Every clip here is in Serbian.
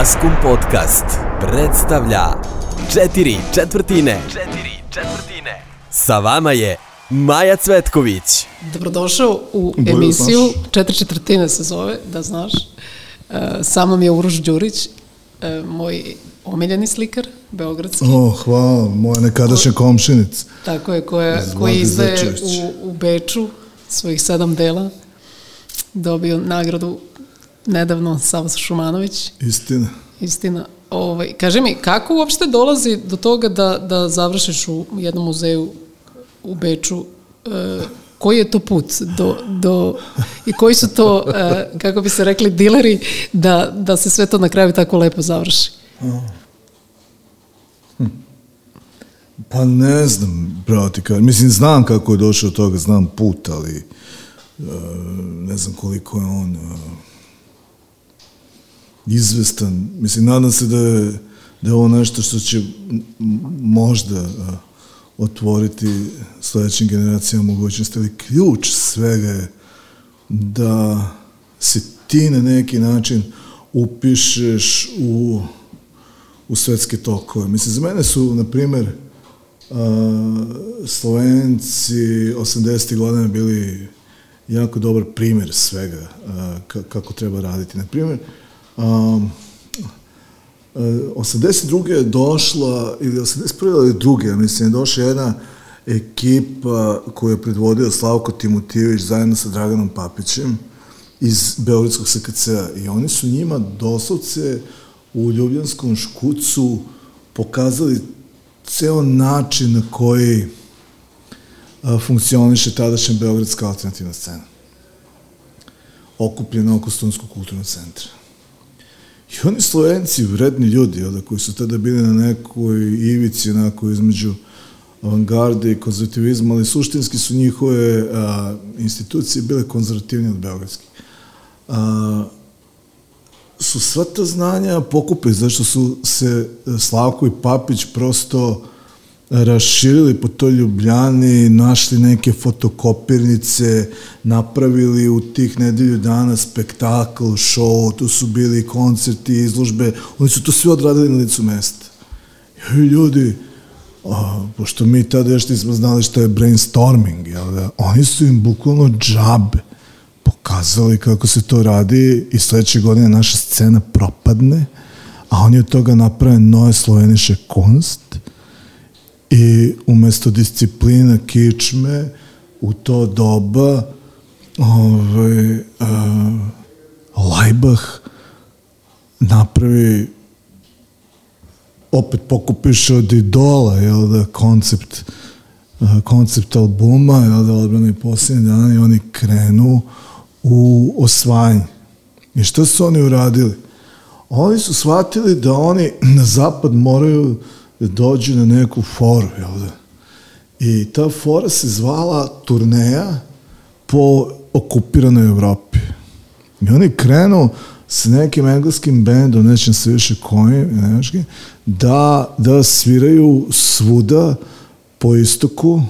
Maskum Podcast predstavlja Četiri četvrtine. Četiri četvrtine. Sa vama je Maja Cvetković. Dobrodošao u Bolje emisiju znaš. Četiri četvrtine se zove, da znaš. E, Sa mnom je Uroš Đurić, e, moj omiljeni slikar, beogradski. O, hvala, moja nekadašnja komšinic. Tako je, koja, koji izdaje u, u Beču svojih sedam dela. Dobio nagradu nedavno Savas Šumanović, Istina. istina. Ovaj, kaži mi, kako uopšte dolazi do toga da, da završiš u jednom muzeju u Beču? E, koji je to put do, do, i koji su to, e, kako bi se rekli, dileri da, da se sve to na kraju tako lepo završi? Pa ne znam, brati. Mislim, znam kako je došao do toga, znam put, ali e, ne znam koliko je on e, izvestan. Mislim, nadam se da je, da je ovo nešto što će možda e, otvoriti sledećim generacijama mogućnosti, ali ključ svega je da se ti na neki način upišeš u u svetske tokove. Mislim, za mene su, na primer, Slovenci 80. godina bili jako dobar primjer svega ka- kako treba raditi. Na primer, um, uh, 82. je došla, ili 81. ili druge, ja mislim, je došla jedna ekipa koju je predvodio Slavko Timotijević zajedno sa Draganom Papićem iz Beogradskog SKC-a i oni su njima doslovce u Ljubljanskom škucu pokazali ceo način na koji a, funkcioniše tadašnja Beogradska alternativna scena okupljena oko Stonskog kulturnog centra. I oni Slovenci, vredni ljudi, jel da, koji su tada bili na nekoj ivici, onako između avangarde i konzervativizma, ali suštinski su njihove a, institucije bile konzervativnije od beogradskih. A, su sva ta znanja pokupili, zašto su se Slavko i Papić prosto raširili po toj Ljubljani, našli neke fotokopirnice, napravili u tih nedelju dana spektakl, show, tu su bili koncerti, izložbe, oni su to sve odradili na licu mesta. I ljudi, a, pošto mi tada još nismo znali šta je brainstorming, jel da, oni su im bukvalno džabe pokazali kako se to radi i sledeće godine naša scena propadne, a oni od toga naprave nove sloveniše kunst i umesto disciplina kičme u to doba ovaj, uh, Lajbah napravi opet pokupiš od idola, jel da, koncept uh, koncept albuma, jel da, odbrano i posljednji dan i oni krenu u osvajanje. I šta su oni uradili? Oni su shvatili da oni na zapad moraju da dođu na neku foru, jel da? I ta fora se zvala turneja po okupiranoj Evropi. I oni krenu sa nekim engleskim bendom, nećem se više kojim, nemačkim, da, da sviraju svuda po istoku,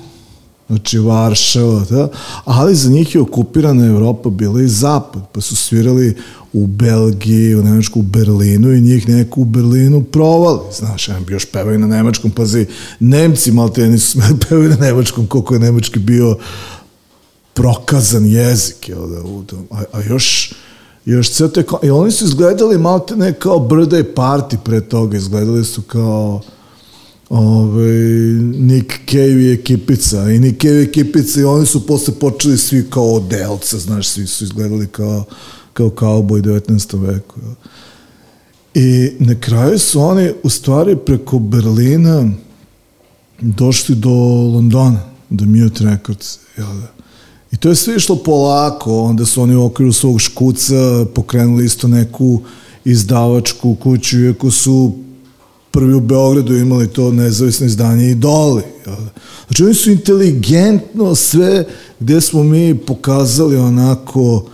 znači Varšava, da, ali za njih je okupirana Evropa bila i zapad, pa su svirali u Belgiji, u Nemačku, u Berlinu i njih neko u Berlinu provali, znaš, ja još pevaju na nemačkom, pazi, Nemci malo te nisu smeli pevaju na nemačkom, koliko je nemački bio prokazan jezik, jel da, a, a još, još ceo te, i oni su izgledali malo te ne kao birthday party pre toga, izgledali su kao ove, Nick Cave i ekipica i Nick Cave i ekipica i oni su posle počeli svi kao odelca, znaš, svi su izgledali kao kao kauboj 19. veku. I na kraju su oni u stvari preko Berlina došli do Londona, do Mute Records, jel da? I to je sve išlo polako, onda su oni u okviru svog škuca pokrenuli isto neku izdavačku kuću, iako su prvi u Beogradu imali to nezavisno izdanje i doli. jel da? Znači oni su inteligentno sve gde smo mi pokazali onako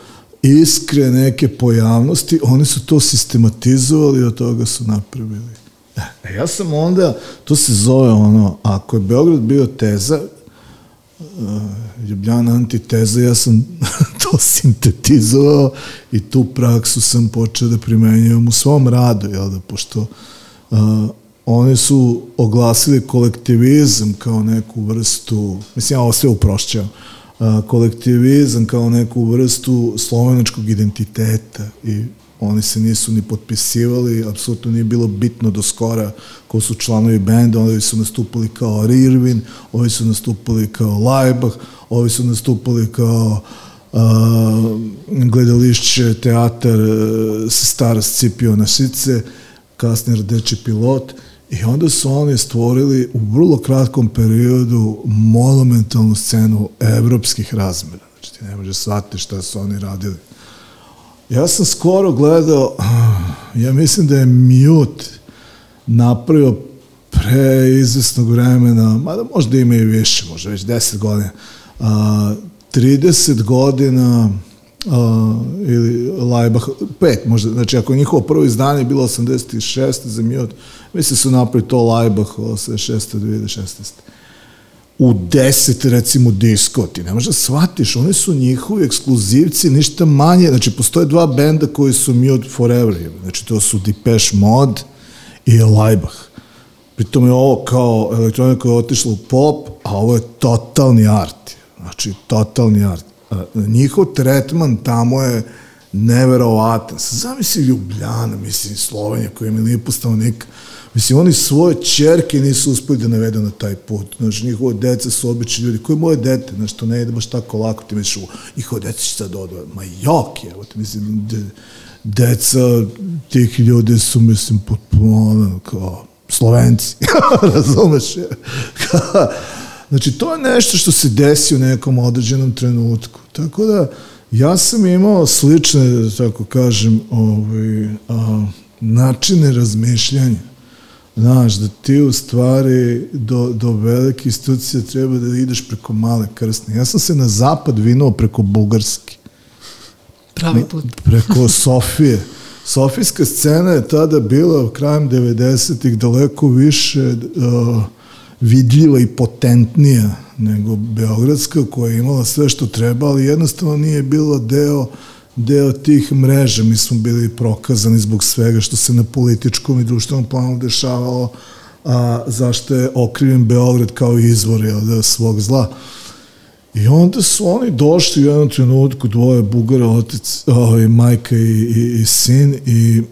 iskre neke pojavnosti, oni su to sistematizovali i od toga su napravili. E, ja sam onda, to se zove ono, ako je Beograd bio teza, uh, Ljubljana antiteza, ja sam to sintetizovao i tu praksu sam počeo da primenjujem u svom radu, jel da, pošto uh, oni su oglasili kolektivizam kao neku vrstu, mislim, ja ovo sve uprošćavam, kolektivizam kao neku vrstu slovenačkog identiteta i oni se nisu ni potpisivali, apsolutno nije bilo bitno do skora ko su članovi benda, oni su nastupali kao Rirvin, ovi su nastupali kao Laibach, ovi su nastupali kao uh, gledališće, teatar, uh, stara Scipio Šice, kasnije Rdeči pilot i onda su oni stvorili u vrlo kratkom periodu monumentalnu scenu evropskih razmera. Znači ti ne možeš shvatiti šta su oni radili Ja sam skoro gledao, ja mislim da je Mute napravio pre izvesnog vremena, mada možda ima i više, možda već 10 godina, a, 30 godina a, ili Laibach, pet možda, znači ako njihovo prvo izdanje je bilo 86. za Mute, mislim da su napravili to Laibach 86. 2016 u deset recimo disko, ne možeš da shvatiš, oni su njihovi ekskluzivci ništa manje, znači postoje dva benda koji su od Forever, znači to su Depeche Mode i Laibach. Pritom je ovo kao elektronika koja je otišla u pop, a ovo je totalni art, znači totalni art. Njihov tretman tamo je neverovatan. Zamisli Ljubljana, mislim, Slovenija koja ima lijepo stanovnika, Mislim, oni svoje čerke nisu uspeli da navedu na taj put. Znači, njihove deca su obični ljudi. Koje moje dete? Znači, to ne ide baš tako lako. Ti misliš, njihove deca će sad odvoje. Ma jok je, evo mislim, de, deca tih ljudi su, mislim, potpuno, ono, kao, Slovenci. Razumeš? znači, to je nešto što se desi u nekom određenom trenutku. Tako da, ja sam imao slične, da tako kažem, ovaj, a, načine razmišljanja Znaš, da ti u stvari do, do velike institucije treba da ideš preko male krsne. Ja sam se na zapad vinuo preko Bugarske. Pravi put. Preko Sofije. Sofijska scena je tada bila krajem 90-ih daleko više uh, vidljiva i potentnija nego Beogradska koja je imala sve što treba, ali jednostavno nije bila deo deo tih mreža. Mi smo bili prokazani zbog svega što se na političkom i društvenom planu dešavalo, a zašto je okriven Beograd kao izvor jel, da, svog zla. I onda su oni došli u jednom trenutku, dvoje Bugara, otec, ovaj, majka i, i, i sin, i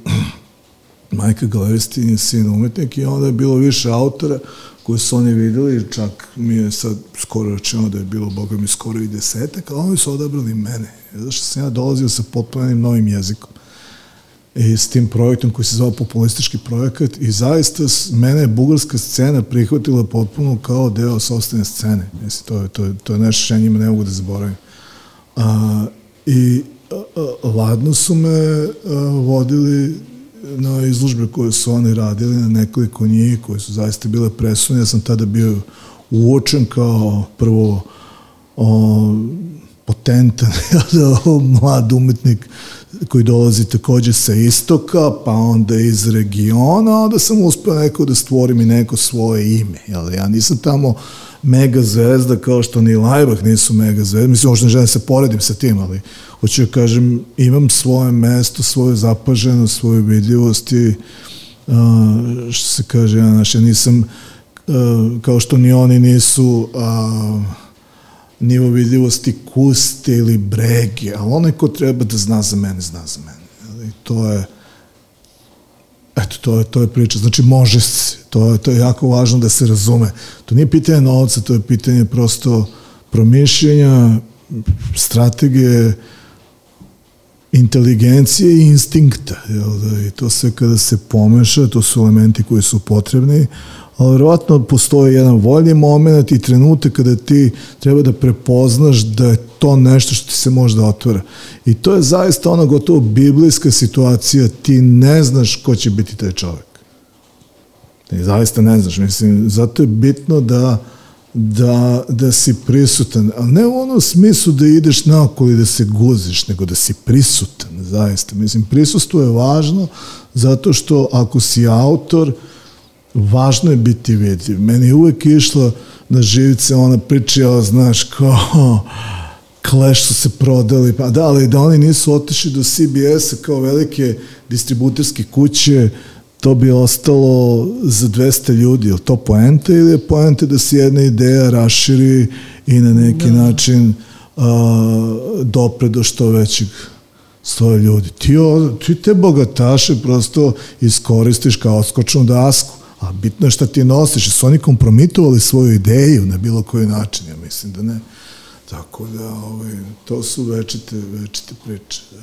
majka galeristin i sin umetnik, i onda je bilo više autora koje su oni videli, čak mi je sad skoro rečeno da je bilo, boga mi, skoro i desetak, ali oni su odabrali mene zato što sam ja dolazio sa potpunim novim jezikom i s tim projektom koji se zvao populistički projekat i zaista mene je bugarska scena prihvatila potpuno kao deo sobstvene scene. Mislim, to je, to je, to je nešto što ja njima ne mogu da zaboravim. A, I a, a, ladno su me a, vodili na izložbe koje su oni radili, na nekoliko njih koje su zaista bile presune. Ja sam tada bio uočen kao prvo o, potentan mlad umetnik koji dolazi takođe sa istoka, pa onda iz regiona, onda sam uspeo neko da stvorim i neko svoje ime. Jel? Ja nisam tamo mega zvezda kao što ni Lajbah nisu mega zvezda. Mislim, možda ne želim da se poredim sa tim, ali hoću da kažem, imam svoje mesto, svoju zapaženost, svoju vidljivost i uh, što se kaže, ja, znaš, ja nisam uh, kao što ni oni nisu uh, nivo vidljivosti kuste ili brege, ali onaj ko treba da zna za mene, zna za mene. I to je Eto, to je, to je priča. Znači, može se. To je, to je jako važno da se razume. To nije pitanje novca, to je pitanje prosto promišljenja, strategije, inteligencije i instinkta. Jel da? I to sve kada se pomeša, to su elementi koji su potrebni, ali verovatno postoji jedan voljni moment i trenutak kada ti treba da prepoznaš da je to nešto što ti se može da otvara. I to je zaista ona gotovo biblijska situacija, ti ne znaš ko će biti taj čovjek. Ti zaista ne znaš, mislim, zato je bitno da da, da si prisutan, ali ne u onom smislu da ideš naokolo i da se guziš, nego da si prisutan, zaista. Mislim, prisustvo je važno zato što ako si autor, važno je biti vidljiv. Meni je uvek išla na živce ona priča, znaš, kao Clash su se prodali, pa da, ali da oni nisu otišli do CBS-a kao velike distributerske kuće, to bi ostalo za 200 ljudi. Je to poenta ili je poenta da se jedna ideja raširi i na neki da. način uh, dopre do što većeg stoje ljudi. Ti, o, ti te bogataše prosto iskoristiš kao skočnu dasku, a bitno je šta ti nosiš. Su oni kompromitovali svoju ideju na bilo koji način, ja mislim da ne. Tako da, ovaj, to su večite, večite priče. Da.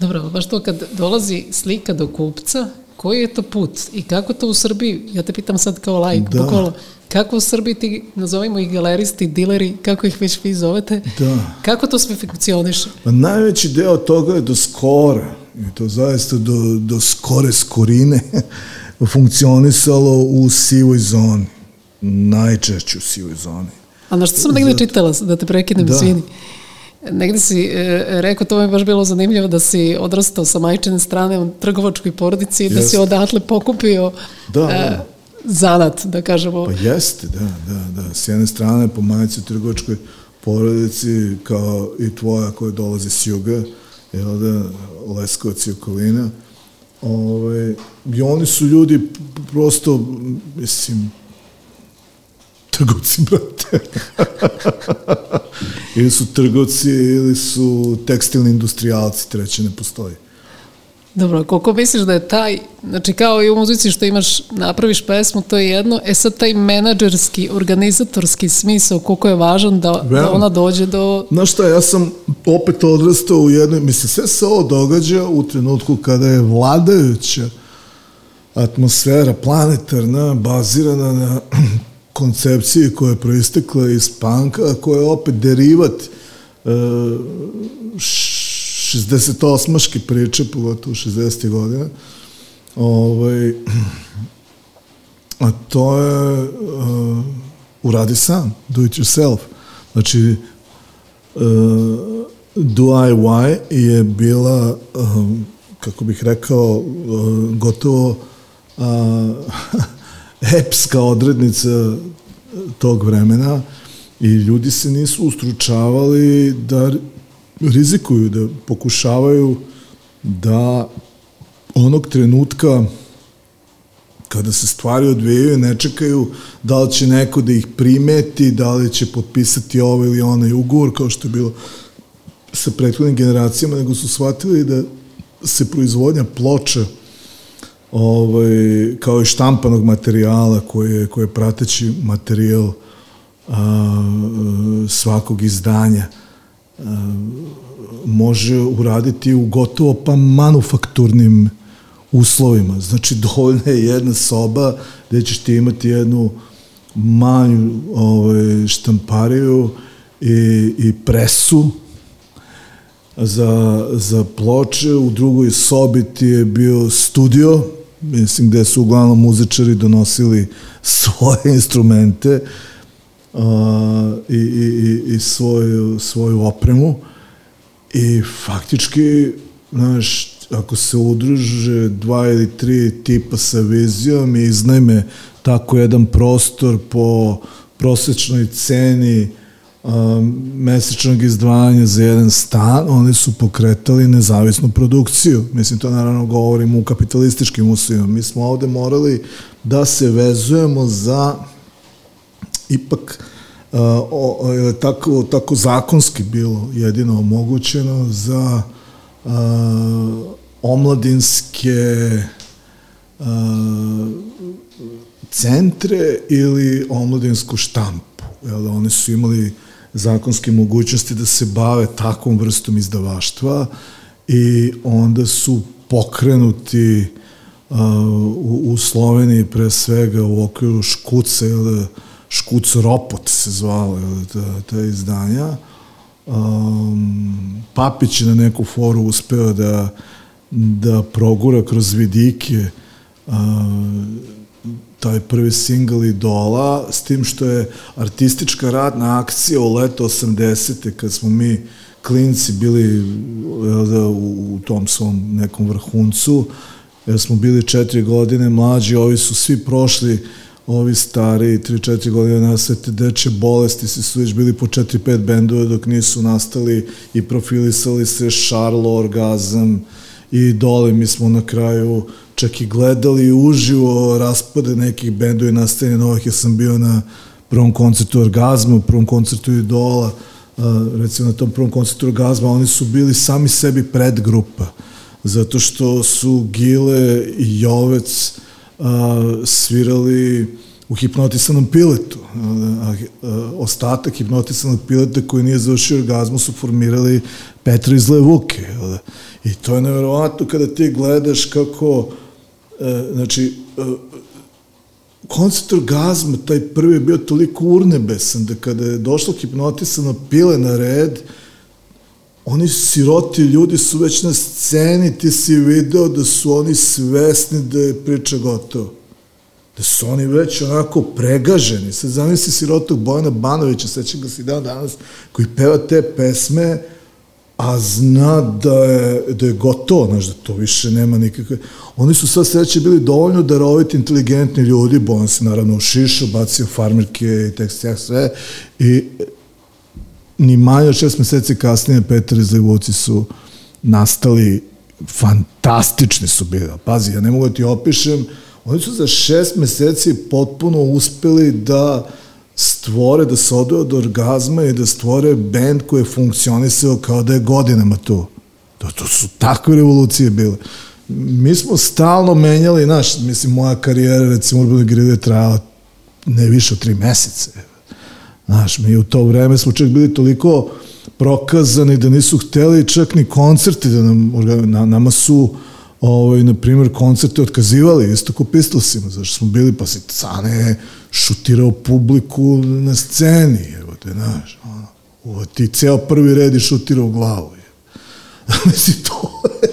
Dobro, baš to kad dolazi slika do kupca, koji je to put i kako to u Srbiji, ja te pitam sad kao lajk, da. bukvalno, kako u Srbiji ti, nazovimo ih galeristi, dileri, kako ih već vi zovete, da. kako to sve funkcioniše? Pa najveći deo toga je do skora, i to zaista do, do skore skorine funkcionisalo u sivoj zoni, najčešće u sivoj zoni. A na što sam negde čitala, da te prekinem, da. svini. Negde si e, rekao, to mi je baš bilo zanimljivo, da si odrastao sa majčine strane u trgovačkoj porodici i da si odatle pokupio da, e, da. zanat, da kažemo. Pa jeste, da, da, da. S jedne strane, po majici u trgovačkoj porodici, kao i tvoja koja dolazi s juga, jel da, Leskovac i okolina, ovaj, i oni su ljudi prosto, mislim, trgovci, brate. ili su trgovci, ili su tekstilni industrijalci, treće ne postoji. Dobro, koliko misliš da je taj, znači kao i u muzici što imaš, napraviš pesmu, to je jedno, e sad taj menadžerski, organizatorski smisao, koliko je važan da, da ona dođe do... Znaš šta, ja sam opet odrastao u jednoj, mislim, sve se ovo događa u trenutku kada je vladajuća atmosfera planetarna, bazirana na koncepcije koja je proistekla iz panka, koja je opet derivat uh, 68-maške priče, pogotovo 60. godina. Ovaj, a to je uh, uradi sam, do it yourself. Znači, uh, DIY je bila, um, kako bih rekao, uh, gotovo uh, epska odrednica tog vremena i ljudi se nisu ustručavali da rizikuju, da pokušavaju da onog trenutka kada se stvari odvijaju ne čekaju da li će neko da ih primeti, da li će potpisati ovaj ili onaj ugovor kao što je bilo sa prethodnim generacijama, nego su shvatili da se proizvodnja ploča ovaj, kao i štampanog materijala koji je, koji je prateći materijal a, svakog izdanja a, može uraditi u gotovo pa manufakturnim uslovima. Znači, dovoljna je jedna soba gde ćeš ti imati jednu manju ovaj, štampariju i, i presu za, za ploče, u drugoj sobi ti je bio studio mislim, gde su uglavnom muzičari donosili svoje instrumente uh, i, i, i svoju, svoju opremu. I faktički, znaš, ako se udruže dva ili tri tipa sa vizijom i iznajme tako jedan prostor po prosečnoj ceni uh, mesečnog izdvajanja za jedan stan, oni su pokretali nezavisnu produkciju. Mislim, to naravno govorimo u kapitalističkim uslovima. Mi smo ovde morali da se vezujemo za ipak uh, o, o, tako, tako zakonski bilo jedino omogućeno za uh, omladinske uh, centre ili omladinsku štampu. Jel, oni su imali zakonske mogućnosti da se bave takvom vrstom izdavaštva i onda su pokrenuti uh, u, u Sloveniji pre svega u okviru Škuca ili Škuc Ropot se zvalo ili ta, ta izdanja. Um, Papić je na neku foru uspeo da, da progura kroz vidike uh, taj prvi singl Idola, s tim što je artistička radna akcija u leto 80. kad smo mi klinci bili da, u, tom svom nekom vrhuncu jer smo bili četiri godine mlađi, ovi su svi prošli, ovi stari, 3-4 godine na sve te deče bolesti, se su već bili po 4-5 bendova dok nisu nastali i profilisali se Šarlo, Orgazam i dole mi smo na kraju čak i gledali uživo raspade nekih bendova i nastajanje novih, ja sam bio na prvom koncertu Orgazma, prvom koncertu Idola, recimo na tom prvom koncertu Orgazma, oni su bili sami sebi predgrupa, zato što su Gile i Jovec a, svirali u hipnotisanom piletu. A, ostatak hipnotisanog pileta koji nije završio orgazmu su formirali Petra iz Levuke. I to je nevjerovatno kada ti gledaš kako e, znači e, koncert orgazma, taj prvi je bio toliko urnebesan da kada je došlo hipnotisano pile na red, oni siroti ljudi su već na sceni, ti si video da su oni svesni da je priča gotova. Da su oni već onako pregaženi. Sad zamisli sirotog Bojana Banovića, sećam ga si dan danas, koji peva te pesme, a zna da je, da je gotovo, znaš, da to više nema nikakve... Oni su sad sledeće bili dovoljno daroviti, inteligentni ljudi, Bojan se naravno u šišu, bacio farmirke i tekst, jak sve, i ni manje od šest meseci kasnije Petar i Zajvuci su nastali, fantastični su bili. Pazi, ja ne mogu da ti opišem, oni su za šest meseci potpuno uspeli da stvore, da se odvoje od orgazma i da stvore bend koji je funkcionisao kao da je godinama tu. To, to su takve revolucije bile. Mi smo stalno menjali, naš, mislim, moja karijera, recimo, Urbana Grida je trajala ne više od tri meseca. Znaš, mi u to vreme smo čak bili toliko prokazani da nisu hteli čak ni koncerti da nam, na, nama su ovaj, na primjer, koncerte otkazivali, isto ko Pistolsima, zašto smo bili, pa si Cane šutirao publiku na sceni, evo te, znaš, ono, ovo ti ceo prvi red i šutirao glavu. Mislim, to je...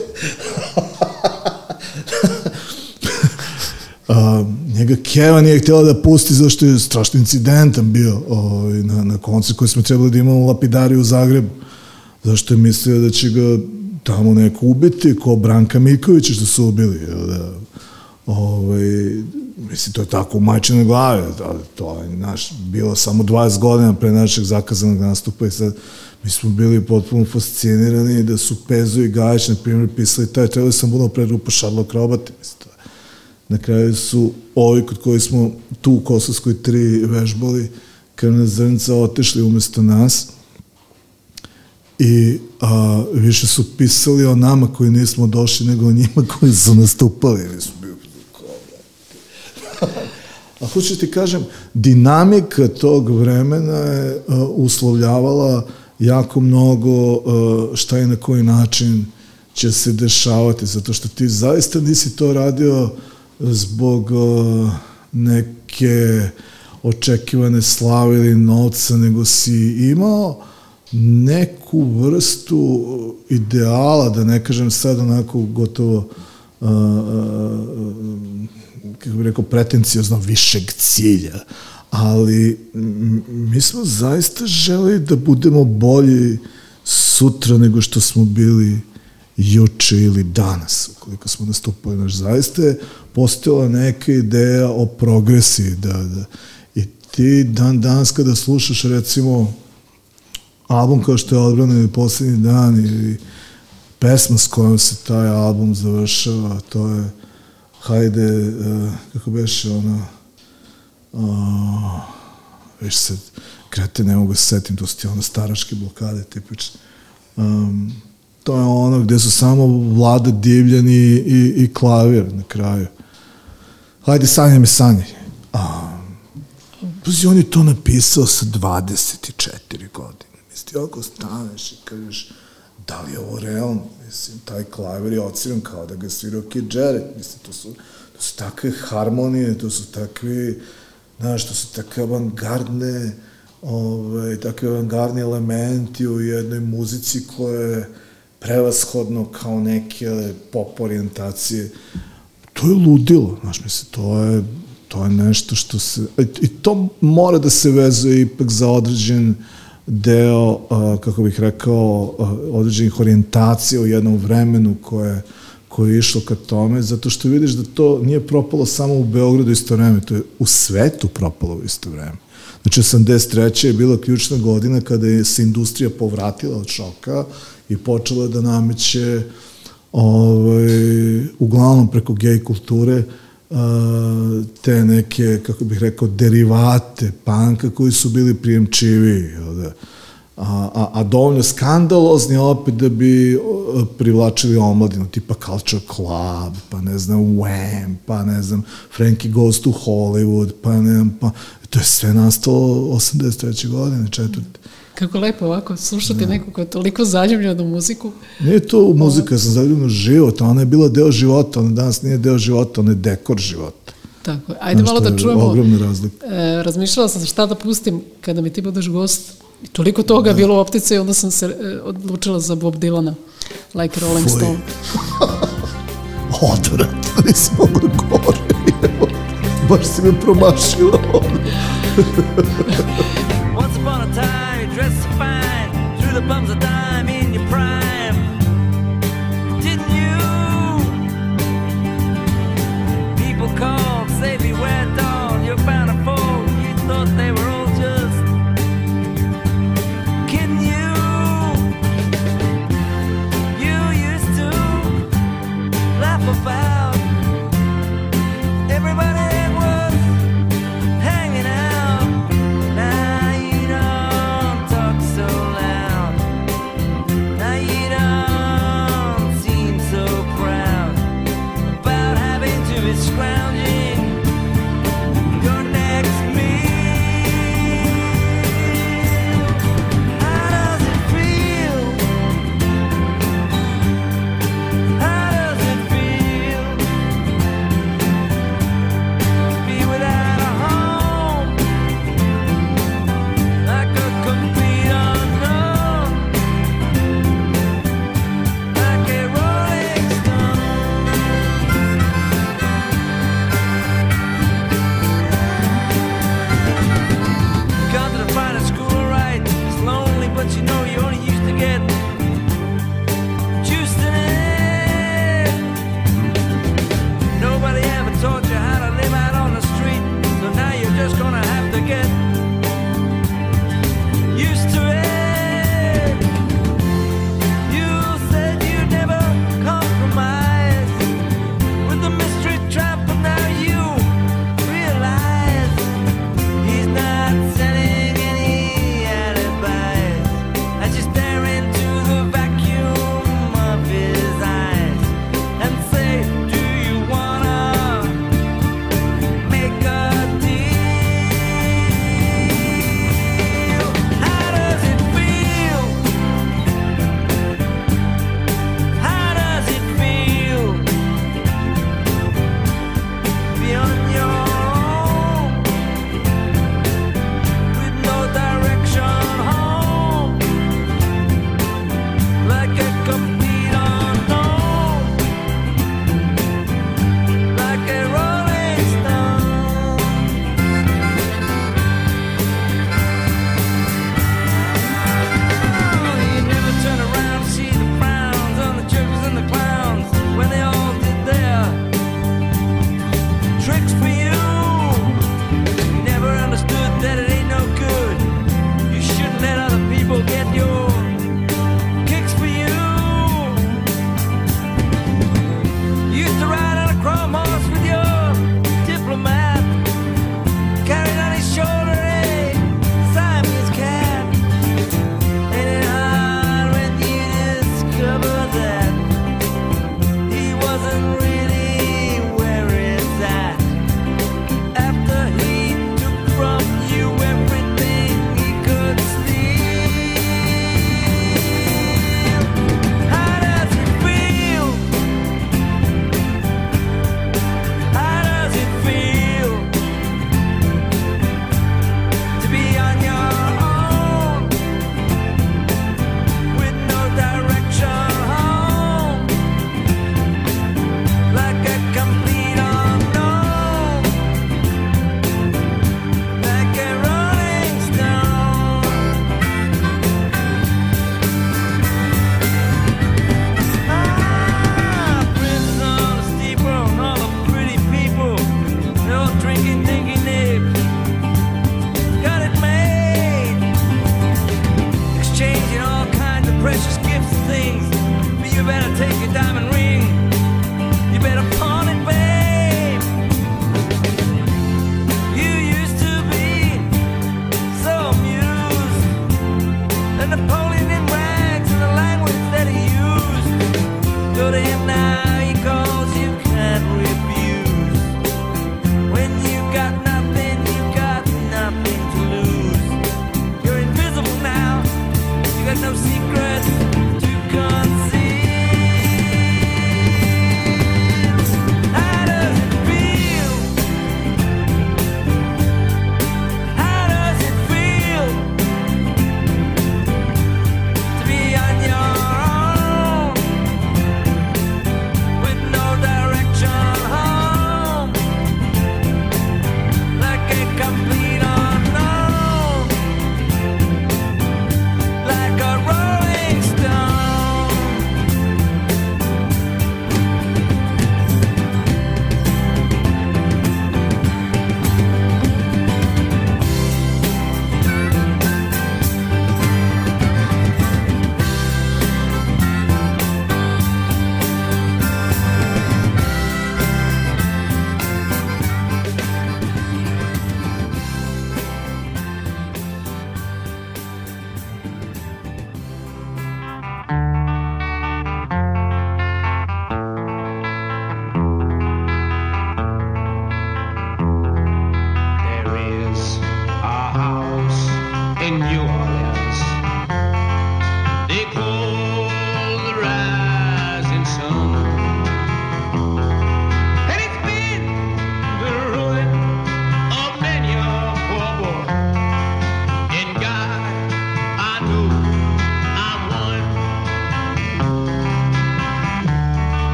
A, njega Keva nije htjela da pusti zašto je strašno incidentan bio ovaj, na, na koncert koji smo trebali da imamo u Lapidariju u Zagrebu. Zašto je mislio da će ga tamo neko ubiti, ko Branka Mikovića što su ubili. Da, ovaj, mislim, to je tako u majčine glave, da, to je naš, bilo samo 20 godina pre našeg zakazanog nastupa i sad mi smo bili potpuno fascinirani da su Pezo i Gajić, na primjer, pisali taj, trebali sam budno pre grupa Sherlock Robot, mislim. Na kraju su ovi kod koji smo tu u Kosovskoj tri vežbali, krvna zrnca otišli umesto nas, i a, više su pisali o nama koji nismo došli nego o njima koji su nastupali. Mi smo bili A hoću ti kažem, dinamika tog vremena je a, uslovljavala jako mnogo a, šta i na koji način će se dešavati, zato što ti zaista nisi to radio zbog a, neke očekivane slave ili novca, nego si imao neku vrstu ideala, da ne kažem sad onako gotovo uh, kako bih rekao, pretencijozno višeg cilja, ali mi smo zaista želi da budemo bolji sutra nego što smo bili juče ili danas, ukoliko smo nastupali. Naš, zaista je postojala neka ideja o progresiji, da, da, i ti dan danas kada slušaš recimo album kao što je Odbrana ili Poslednji dan ili pesma s kojom se taj album završava, to je hajde, uh, kako beše ona uh, već se krete ne mogu da se setim, to su ti ono staračke blokade tipične. Um, to je ono gde su samo vlada divljani i, i klavir na kraju. Hajde, sanja me sanje. Um, Pazi, on je to napisao sa 24 godine ti ako staneš i kažeš da li je ovo realno, mislim, taj klaver je ociran kao da ga svirao Kid Jarrett, mislim, to su, to su takve harmonije, to su takvi, znaš, to su takve avangardne, ovaj, takve avangardni elementi u jednoj muzici koja je prevashodno kao neke pop orijentacije. To je ludilo, znaš, mislim, to je, to je nešto što se, i to mora da se vezuje ipak za određen uh, deo, kako bih rekao, određenih orijentacija u jednom vremenu koje, koje je išlo ka tome, zato što vidiš da to nije propalo samo u Beogradu isto vreme, to je u svetu propalo u isto vreme. Znači, 83. je bila ključna godina kada je se industrija povratila od šoka i počela da nameće ovaj, uglavnom preko gej kulture te neke, kako bih rekao, derivate panka koji su bili prijemčivi. Da? A, a, a dovoljno skandalozni opet da bi privlačili omladinu, tipa Culture Club, pa ne znam, Wham, pa ne znam, Frankie Goes to Hollywood, pa ne znam, pa to je sve nastalo 83. godine, četvrte. Kako lepo ovako slušati da. neko ko je toliko zaljubljen u muziku. Nije to muzika, ja sam zaljubljen u život, ona je bila deo života, ona danas nije deo života, ona je dekor života. Tako. Ajde malo da čujemo. Ogromna razlika. E, razmišljala sam šta da pustim kada mi ti budeš gost. I toliko toga da. bilo u optice i onda sam se e, odlučila za Bob Dylana. Like Rolling Fuj. Stone. Odvrat, nisi mogla gore. Baš si me promašila bums are down.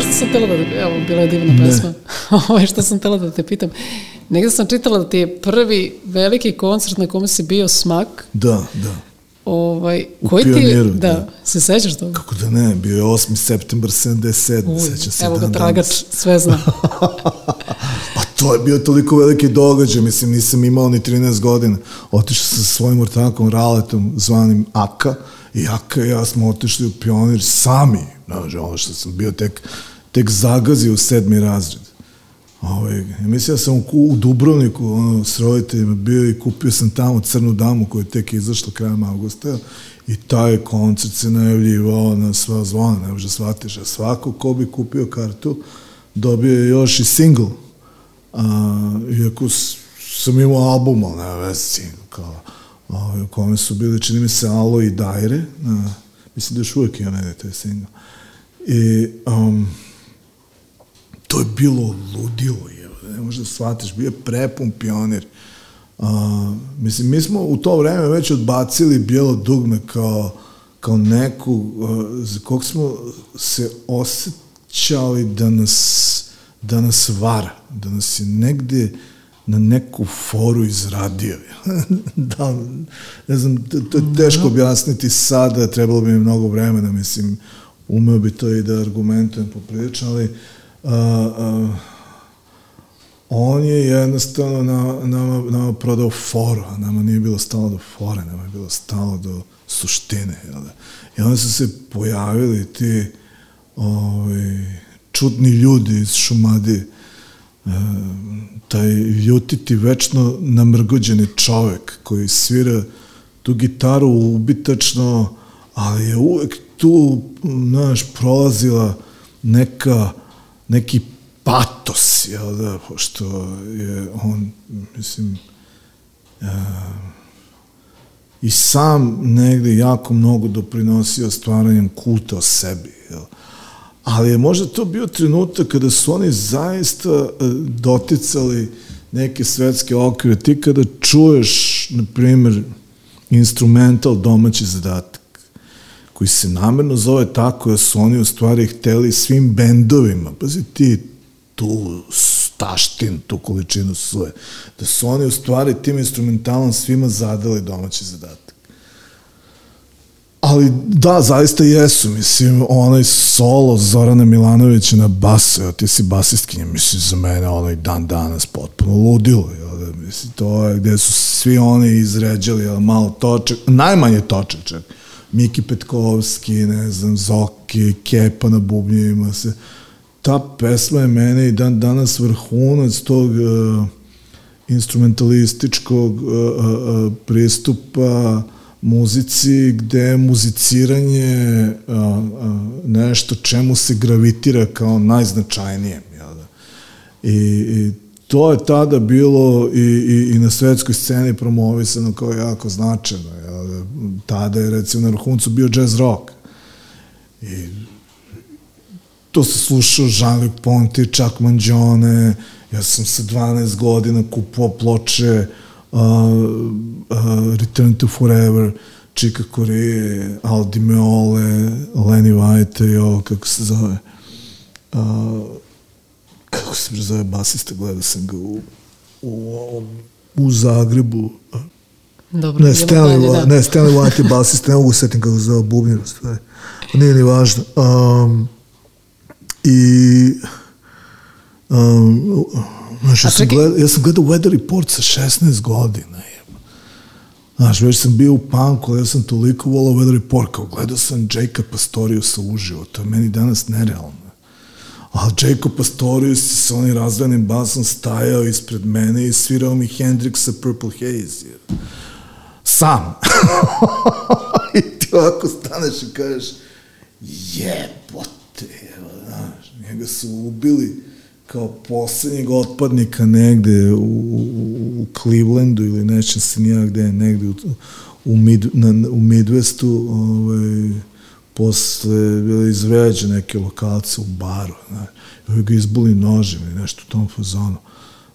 Znaš što sam tela da, evo, bila je divna pesma. Ovo što sam tela da te pitam. Negde sam čitala da ti je prvi veliki koncert na kome si bio smak. Da, da. Ovaj, U koji ti Pioniru, da, da. se sećaš toga? Kako da ne, bio je 8. septembar 77, Uj, sećam se Evo ga dan tragač, danas. sve zna. Pa to je bio toliko veliki događaj, mislim, nisam imao ni 13 godina. Otišao sam sa svojim ortakom Raletom, zvanim Aka, i Aka i ja smo otišli u pionir sami, znaš, ono što sam bio tek, tek zagazio u sedmi razred. Ovaj, ja mislim da sam u, u Dubrovniku ono, s roditeljima bio i kupio sam tamo crnu damu koja je tek izašla krajem augusta i taj koncert se najavljivao na sva zvona, ne može shvatiš, a svako ko bi kupio kartu dobio je još i single. A, iako sam imao album, ali nema veze single, kao, ovaj, u kome su bili, čini mi se, Alo i Dajre, mislim da još uvijek ima negde taj single. I, um, to je bilo ludilo, je, ne možeš da shvatiš, bio je prepun pionir. A, mislim, mi smo u to vreme već odbacili bijelo dugme kao, kao neku, a, za kog smo se osjećali da nas, da nas vara, da nas je negde na neku foru izradio. da, ne znam, to, je teško objasniti sada, trebalo bi mi mnogo vremena, mislim, umeo bi to i da argumentujem poprilično, ali a, a, on je jednostavno na, nama, nama prodao foru, a nama nije bilo stalo do fore, nama je bilo stalo do suštine. Jel da? I onda su se pojavili ti ovaj, čudni ljudi iz Šumadije, e, taj ljutiti, večno namrgođeni čovek koji svira tu gitaru ubitačno, ali je uvek tu, znaš, prolazila neka, neki patos, jel da, pošto je on, mislim, uh, i sam negde jako mnogo doprinosio stvaranjem kulta o sebi, jel? Ali je možda to bio trenutak kada su oni zaista uh, doticali neke svetske okvire. Ti kada čuješ, na primjer, instrumental domaći zadatak, koji se namerno zove tako, da su oni u stvari hteli svim bendovima, pazi ti tu staštin, tu količinu suje, da su oni u stvari tim instrumentalom svima zadali domaći zadatak. Ali da, zaista jesu, mislim, onaj solo Zorana Milanovića na basu, evo ti si basistkinja, mislim, za mene onaj dan danas potpuno ludilo, jel da, mislim, to je gde su svi oni izređali, jel, malo točak, najmanje točak čak, Miki Petkovski, ne znam, Zoki, Kepa na bubnjevima se, ta pesma je mene i dan danas vrhunac tog uh, instrumentalističkog uh, uh, pristupa muzici gde je muziciranje uh, uh, nešto čemu se gravitira kao najznačajnijem. Jel da? I, I to je tada bilo i, i, i na svetskoj sceni promovisano kao jako značajno. Jel da? Tada je recimo na vrhuncu bio jazz rock. I to se slušao Jean-Luc Ponty, Chuck Mangione, ja sam sa 12 godina kupovao ploče uh, uh, Return to Forever, Chica Corea, Al Di Meole, Lenny White i ovo, kako se zove, uh, kako se zove basista, gledao sam ga u, u, u Zagrebu, Dobro, ne, Stanley, dalje, da. ne, Stanley White je basista, ne mogu se setim kako se zove bubnjer, stvari. Nije ni važno. Um, I um, znaš, ja sam, gledao, ja sam gledao Weather Report sa 16 godina. Znaš, već sam bio u punku, ali ja sam toliko volao Weather Report, kao gledao sam Jacob Pastoriusa uživo, to je meni danas nerealno. Ali Jacob Pastorius sa onim razvanim basom stajao ispred mene i svirao mi Hendrixa Purple Haze. Sam. I ti ovako staneš i kažeš jebote, evo, znaš, njega su ubili kao poslednjeg otpadnika negde u, u, u Clevelandu ili nećem se nija gde, negde u, u, mid, na, u Midwestu, ovaj, posle bili izveđe neke lokalce u baru, znaš, i ga izbuli nožem ili nešto u tom fazonu.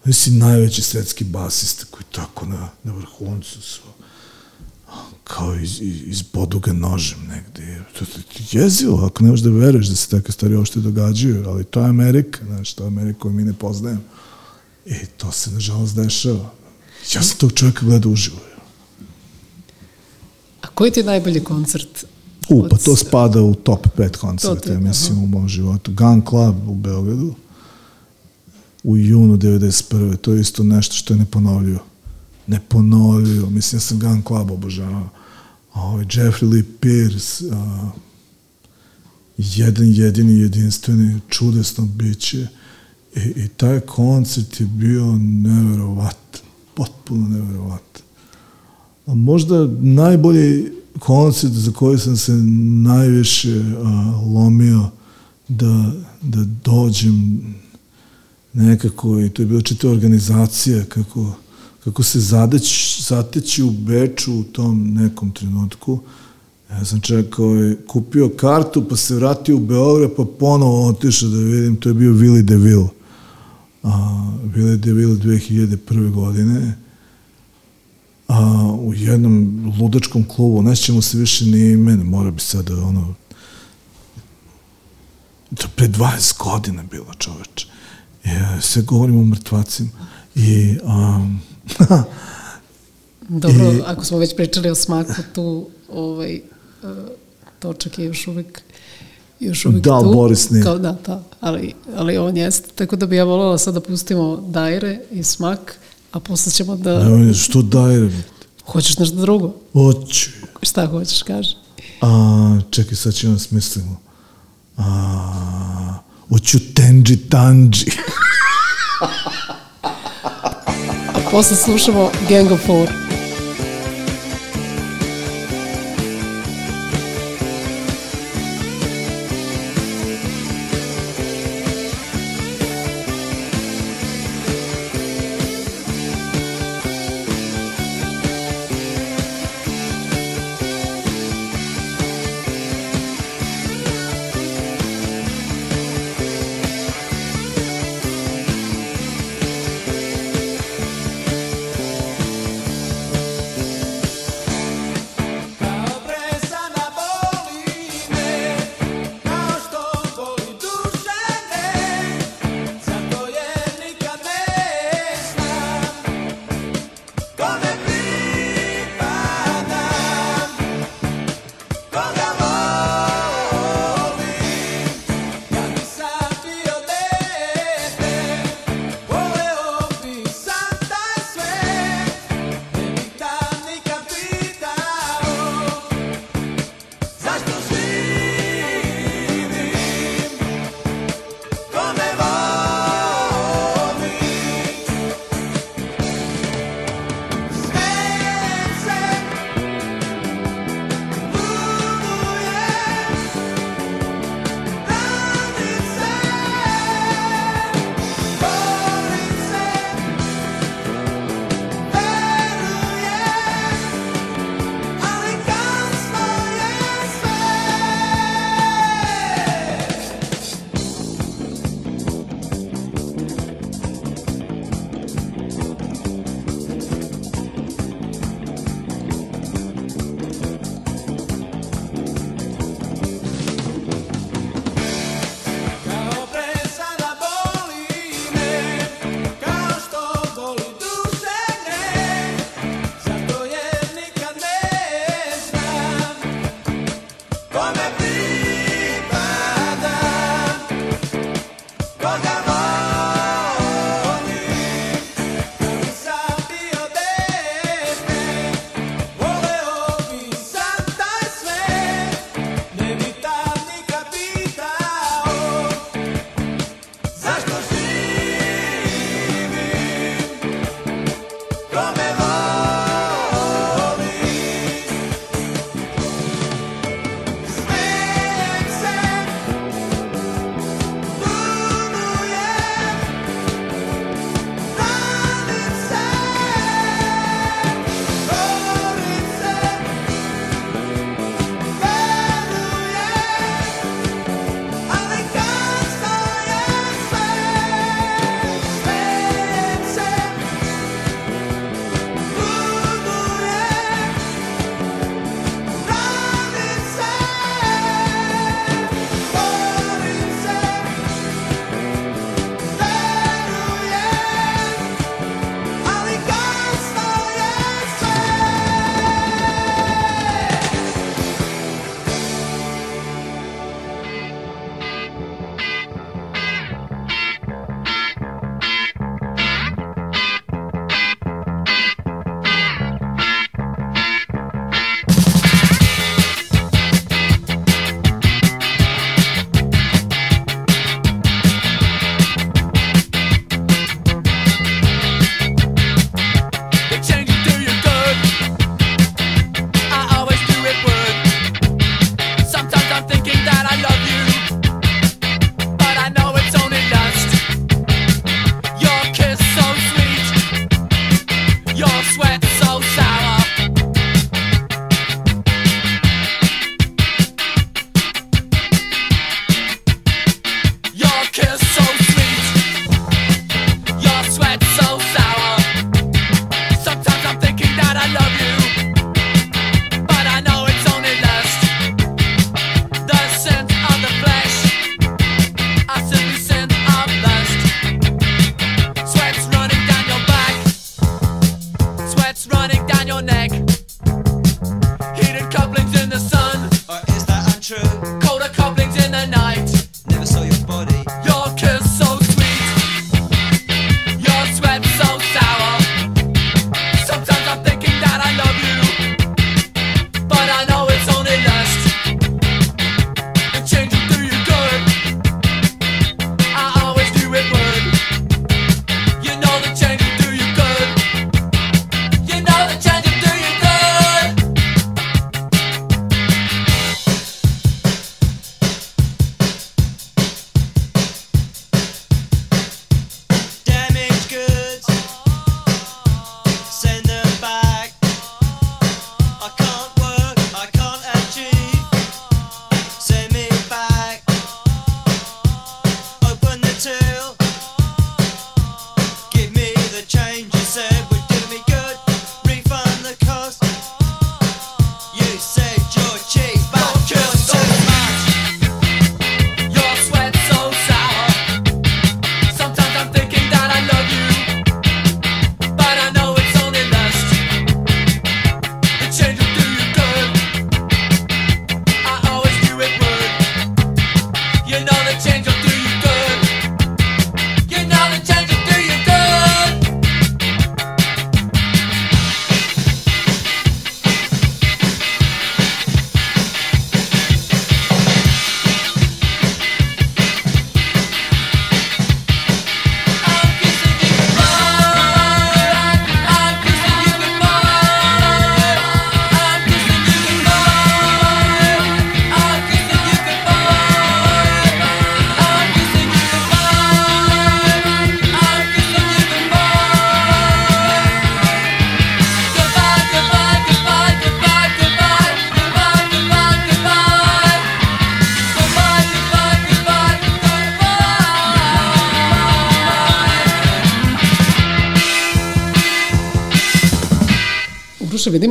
Oni najveći svetski basista koji tako na, na vrhuncu su. kao iz, iz, izbodu nožem negde. To je jezivo, ako ne možeš da veruješ da se takve stvari uopšte događaju, ali to je Amerika, znaš, to je Amerika koju mi ne poznajemo. I to se, nažalost, dešava. Ja sam tog čovjeka gledao uživo. A koji ti je najbolji koncert? U, pa to spada u top 5 koncerta, ja mislim, u mom životu. Gun Club u Beogradu u junu 91. To je isto nešto što je neponovljivo. Neponovljivo. Mislim, ja sam Gun Club obožavao. Ovaj, Jeffrey Lee Pierce, a, jedan jedini jedinstveni čudesno biće i, i taj koncert je bio neverovatan potpuno neverovatan a možda najbolji koncert za koji sam se najviše a, lomio da, da dođem nekako i to je bila čita organizacija kako, kako se zadeć, zateći u Beču u tom nekom trenutku Ja sam čekao i kupio kartu, pa se vratio u Beograd, pa ponovo otišao da vidim, to je bio Willy DeVille. A, Willy DeVille 2001. godine a, u jednom ludačkom klubu, nećemo se više ni imena, mora bi sada ono, to pre 20 godina bilo čoveče. Ja, sve govorimo o mrtvacima. I, um, Dobro, I, ako smo već pričali o smaku, tu ovaj, točak je još uvek još uvek da, tu. Boris nije. Kao, da, da, ali, ali on jeste. Tako da bi ja volala sad da pustimo Dajre i Smak, a posle ćemo da... Ne, što Dajre? Hoćeš nešto drugo? Hoću. Šta hoćeš, kaži? A, čekaj, sad ćemo smislimo. A, hoću Tenji Tanji. a posle slušamo Gang of Four.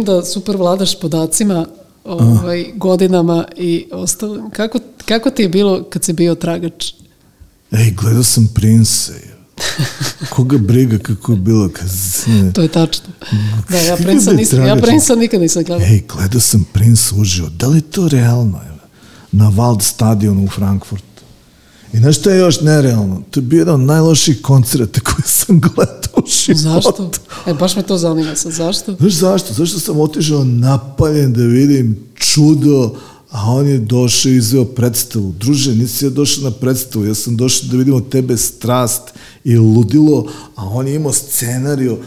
Vidim da super vladaš podacima, ovaj, godinama i ostalim. Kako, kako ti je bilo kad si bio tragač? Ej, gledao sam Prince. Koga briga kako je bilo kad... To je tačno. Da, ja Prince nisam, ja Prince nikad nisam gledao. Ej, gledao sam Prince uživo. Da li je to realno? Na Wald stadionu u Frankfurtu. I znaš što je još nerealno? To je bio jedan od najloših koncerta koje sam gledao u životu. Zašto? E, baš me to zanima sad. Zašto? Znaš zašto? Zašto sam otišao napaljen da vidim čudo, a on je došao i izveo predstavu. Druže, nisi ja došao na predstavu, ja sam došao da vidim od tebe strast i ludilo, a on je imao scenariju,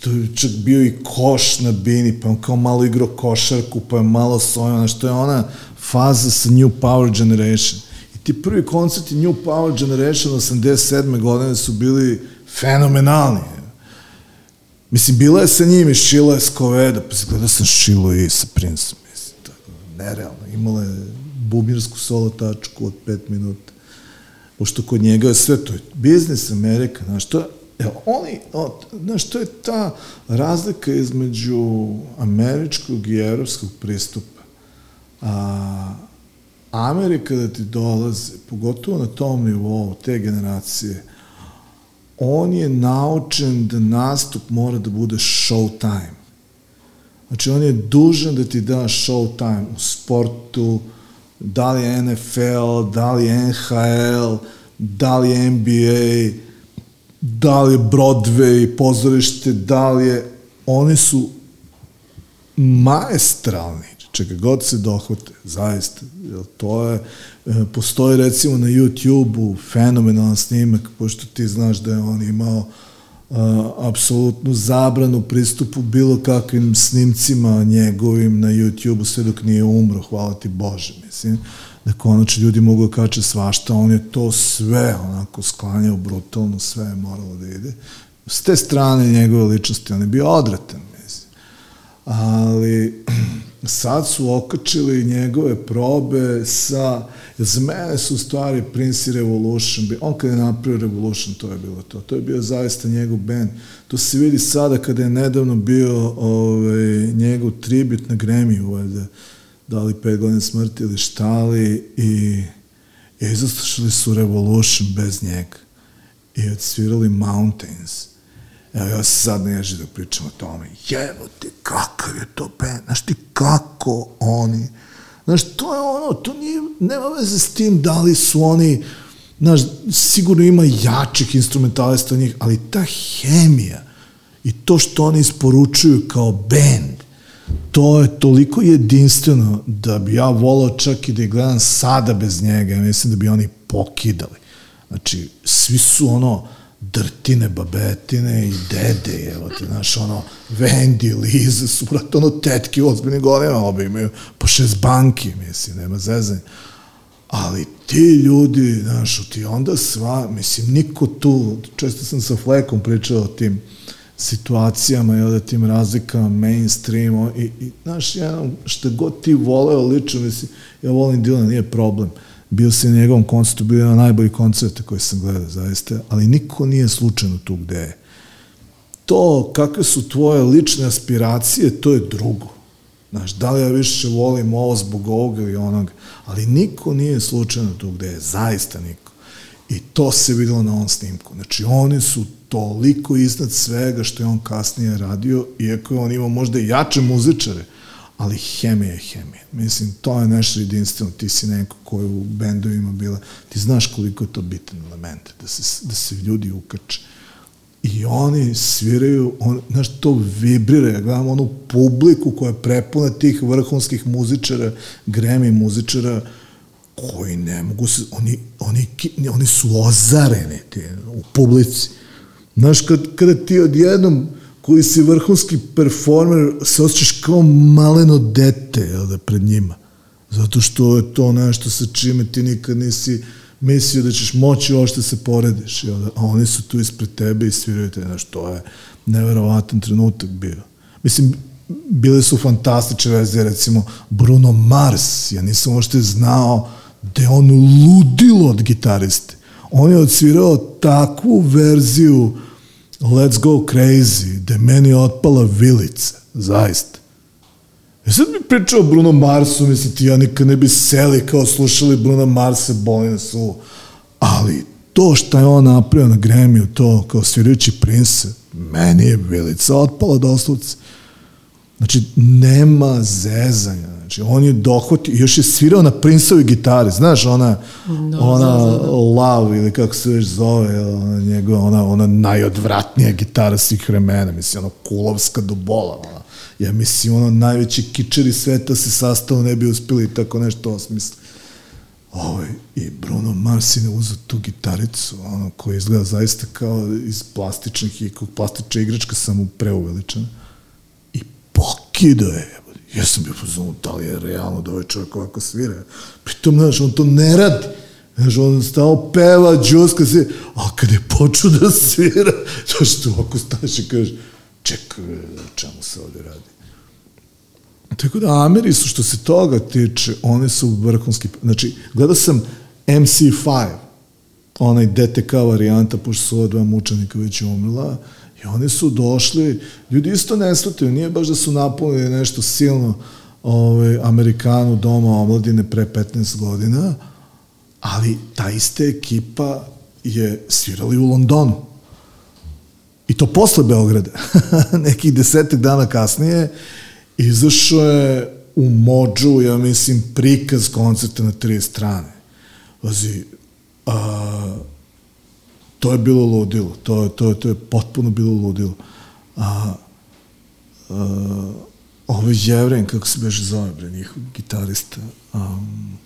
to je čak bio i koš na bini, pa on kao malo igrao košarku, pa je malo sojona, što je ona faza sa New Power Generation ti prvi koncerti New Power Generation 87. godine su bili fenomenalni. Mislim, bila je sa njim i Šila Escoveda, pa se gledao sam Šilu i sa Princeom, mislim, to je nerealno. Imala je bubnjarsku solo tačku od pet minuta. Pošto kod njega je sve to je biznis Amerika, znaš, to je Evo, oni, znaš, to je ta razlika između američkog i evropskog pristupa. A, Amerika da ti dolaze, pogotovo na tom nivou, te generacije, on je naučen da nastup mora da bude show time. Znači, on je dužan da ti da show time u sportu, da li je NFL, da li je NHL, da li je NBA, da li je Broadway, pozorište, da li je... Oni su maestralni čega god se dohvate, zaista. To je, e, postoji recimo na YouTube-u fenomenalan snimak, pošto ti znaš da je on imao e, apsolutnu zabranu pristupu bilo kakvim snimcima njegovim na YouTube-u sve dok nije umro, hvala ti Bože, mislim da konačno ljudi mogu da kače svašta, on je to sve onako sklanjao brutalno, sve je moralo da ide. S te strane njegove ličnosti, on je bio odvratan, mislim. Ali sad su okačili njegove probe sa, za mene su stvari Prince Revolution, on kada je napravio Revolution, to je bilo to, to je bio zaista njegov band, to se vidi sada kada je nedavno bio ovaj, njegov tribut na Grammy, valjda, da li pet godina smrti ili štali i, i izaslašali su Revolution bez njega. I odsvirali Mountains Evo, ja se sad neži da pričam o tome. Jevo ti, kakav je to band, znaš ti kako oni, znaš, to je ono, to nije, nema veze s tim da li su oni, znaš, sigurno ima jačih instrumentalista njih, ali ta hemija i to što oni isporučuju kao band, to je toliko jedinstveno da bi ja volao čak i da ih gledam sada bez njega, mislim da bi oni pokidali. Znači, svi su ono, drtine, babetine i dede, evo ti, znaš, ono, Vendi, Liza su, vrat, ono, tetki u ozbiljnim godinama, obi imaju po šest banki, mislim, nema zezanja. Ali ti ljudi, znaš, ti onda sva, mislim, niko tu, često sam sa Flekom pričao o tim situacijama i o tim razlikama, mainstream, i, i znaš, ja, šta god ti voleo lično, mislim, ja volim Dylan, nije problem bio se na njegovom koncertu, bio je na najbolji koncert koji sam gledao, zaista, ali niko nije slučajno tu gde je. To, kakve su tvoje lične aspiracije, to je drugo. Znaš, da li ja više volim ovo zbog ovoga ili onoga, ali niko nije slučajno tu gde je, zaista niko. I to se videlo na ovom snimku. Znači, oni su toliko iznad svega što je on kasnije radio, iako je on imao možda i jače muzičare, ali hemija je hemija. Mislim, to je nešto jedinstveno. Ti si neko koji u bendovima bila, ti znaš koliko je to bitan element, da se, da se ljudi ukače. I oni sviraju, on, znaš, to vibrira. Ja gledam onu publiku koja je prepuna tih vrhunskih muzičara, gremi muzičara, koji ne mogu se, oni, oni, oni su ozareni ti, u publici. Znaš, kad, kada ti odjednom, koji si vrhunski performer, se osjećaš kao maleno dete, jel da, pred njima. Zato što je to nešto sa čime ti nikad nisi mislio da ćeš moći ovo što se porediš, jel da, a oni su tu ispred tebe i sviraju te, znaš, to je neverovatan trenutak bio. Mislim, bile su fantastične verzije, recimo Bruno Mars, ja nisam uopšte znao da je on ludilo od gitariste. On je odsvirao takvu verziju Let's go crazy, da meni otpala vilica, zaista. E sad mi pričao Bruno Marsu, mislim ti ja nikad ne bi seli kao slušali Bruno Marsa, boli nas u... Ali to što je on napravio na Grammy, to kao svirajući Prince, meni je vilica otpala doslovce. Znači, nema zezanja. Znači, on je dohvatio, još je svirao na Princeovi gitari, znaš, ona, Da, ona da, da, da. Love ili kako se već zove, ona, njegova, ona, ona najodvratnija gitara svih vremena, mislim, ono, kulovska do bola, ona. Ja mislim, ono, najveći kičeri sveta se sastao, ne bi uspeli tako nešto osmisli. Ovaj, I Bruno Mars je uzeo tu gitaricu, ono, koja izgleda zaista kao iz plastičnih i kao plastična igračka, samo preuveličena. I pokidao je. Ja sam bio pozvano, da li je realno da ovaj čovjek ovako svira. Pritom, znaš, on to ne radi. Znaš, on stao peva, džuska se, a kad je počeo da svira, to što ovako staneš i kažeš, čekaj, čemu se ovde radi? Tako da Ameri su što se toga tiče, one su vrhunski, znači gledao sam MC5, onaj DTK varijanta, pošto su ova dva mučenika već umrla, oni su došli, ljudi isto ne shvataju, nije baš da su napunili nešto silno ovaj, Amerikanu doma omladine pre 15 godina, ali ta ista ekipa je svirali u Londonu. I to posle Beograda. Nekih desetak dana kasnije izašao je u Mođu, ja mislim, prikaz koncerta na tri strane. Vazi, a, to je bilo ludilo. To, to, to je potpuno bilo ludilo. A, a, ovaj Jevren, kako se beže zove, bre, njihov gitarista, um,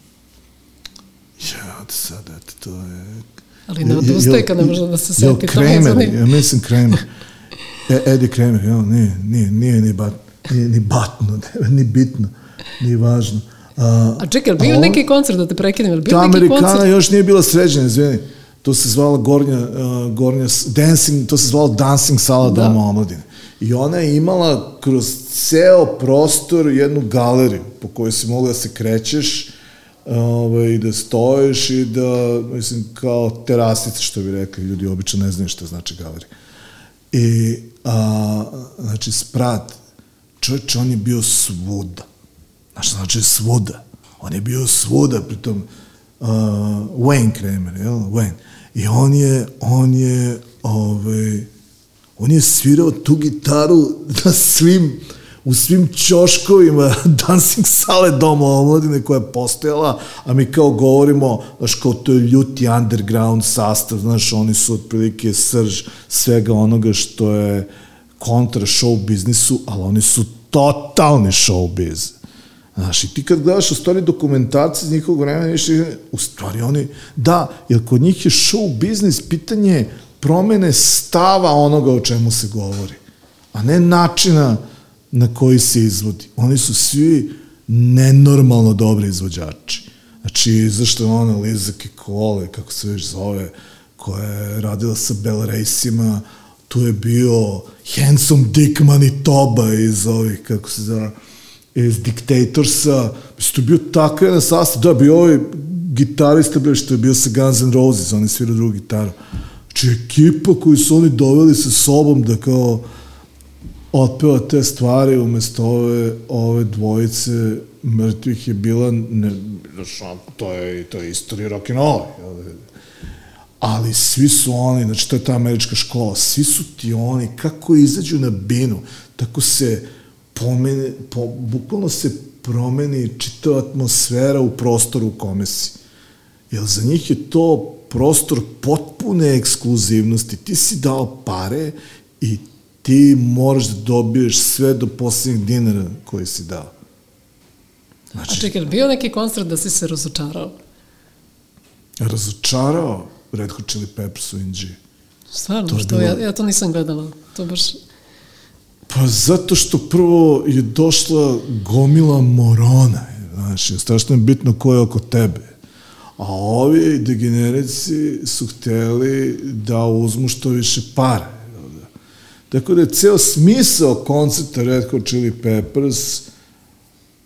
ja, sad, eto, to je... Ali ne odustaje kad ne može da se seti. to me zanima. ja mislim Kramer. E, Eddie Kramer, jel, nije, nije, nije ni, bat, nije ni batno, ni bitno, nije važno. A, A čekaj, je bio neki koncert, da te prekinem, je bio ta neki Amerikana koncert? još nije bila sređena, izvini. To se zvala Gornja, uh, Gornja, dancing, to se zvalo Dancing sala Da. Doma omladine. I ona je imala kroz ceo prostor jednu galeriju po kojoj si mogla da se krećeš ovaj, i da stojiš i da, mislim, kao terasice, što bi rekli, ljudi obično ne znaju šta znači galerija. I, a, znači, sprat, čovječ, on je bio svuda. Šta znači svuda. On je bio svuda, pritom uh, Wayne Kramer, jel? Wayne. I on je, on je, ovaj, on je svirao tu gitaru na svim, u svim ćoškovima dancing sale Doma omladine koja je postojala, a mi kao govorimo, znaš, kao to je ljuti underground sastav, znaš, oni su otprilike srž svega onoga što je kontra show biznisu, ali oni su totalni show biz. Znaš, i ti kad gledaš u stvari dokumentarci iz njihovog vremena, vidiš, u stvari oni, da, jer kod njih je show biznis pitanje promene stava onoga o čemu se govori, a ne načina na koji se izvodi. Oni su svi nenormalno dobri izvođači. Znači, zašto je ona Liza Kikole, kako se već zove, koja je radila sa Bell Raceima, tu je bio Handsome Dick Manitoba iz ovih, kako se zove, iz Dictatorsa, mislim, to je bio takav jedan sastav, da, bio ovaj gitarista, bio što je bio sa Guns N' Roses, on je svirao drugu gitaru. Znači, ekipa koju su oni doveli sa sobom da kao otpeva te stvari umesto ove, ove dvojice mrtvih je bila, ne, to je, to je istorija rock'n'rolla. jel? ali svi su oni, znači to je ta američka škola, svi su ti oni, kako izađu na binu, tako se pomene, po, bukvalno se promeni čitava atmosfera u prostoru u kome si. Jer za njih je to prostor potpune ekskluzivnosti. Ti si dao pare i ti moraš da dobiješ sve do posljednjeg dinara koji si dao. A čekaj, bio neki koncert da si se razočarao? Razočarao Red Hot Chili Peppers u NG. Stvarno, To što bilo- ja, ja to nisam gledala. To baš... Pa zato što prvo je došla gomila morona, znaš, strašno je bitno ko je oko tebe. A ovi degenerici su hteli da uzmu što više jel da? Tako da je ceo smisao koncerta Red Hot Chili Peppers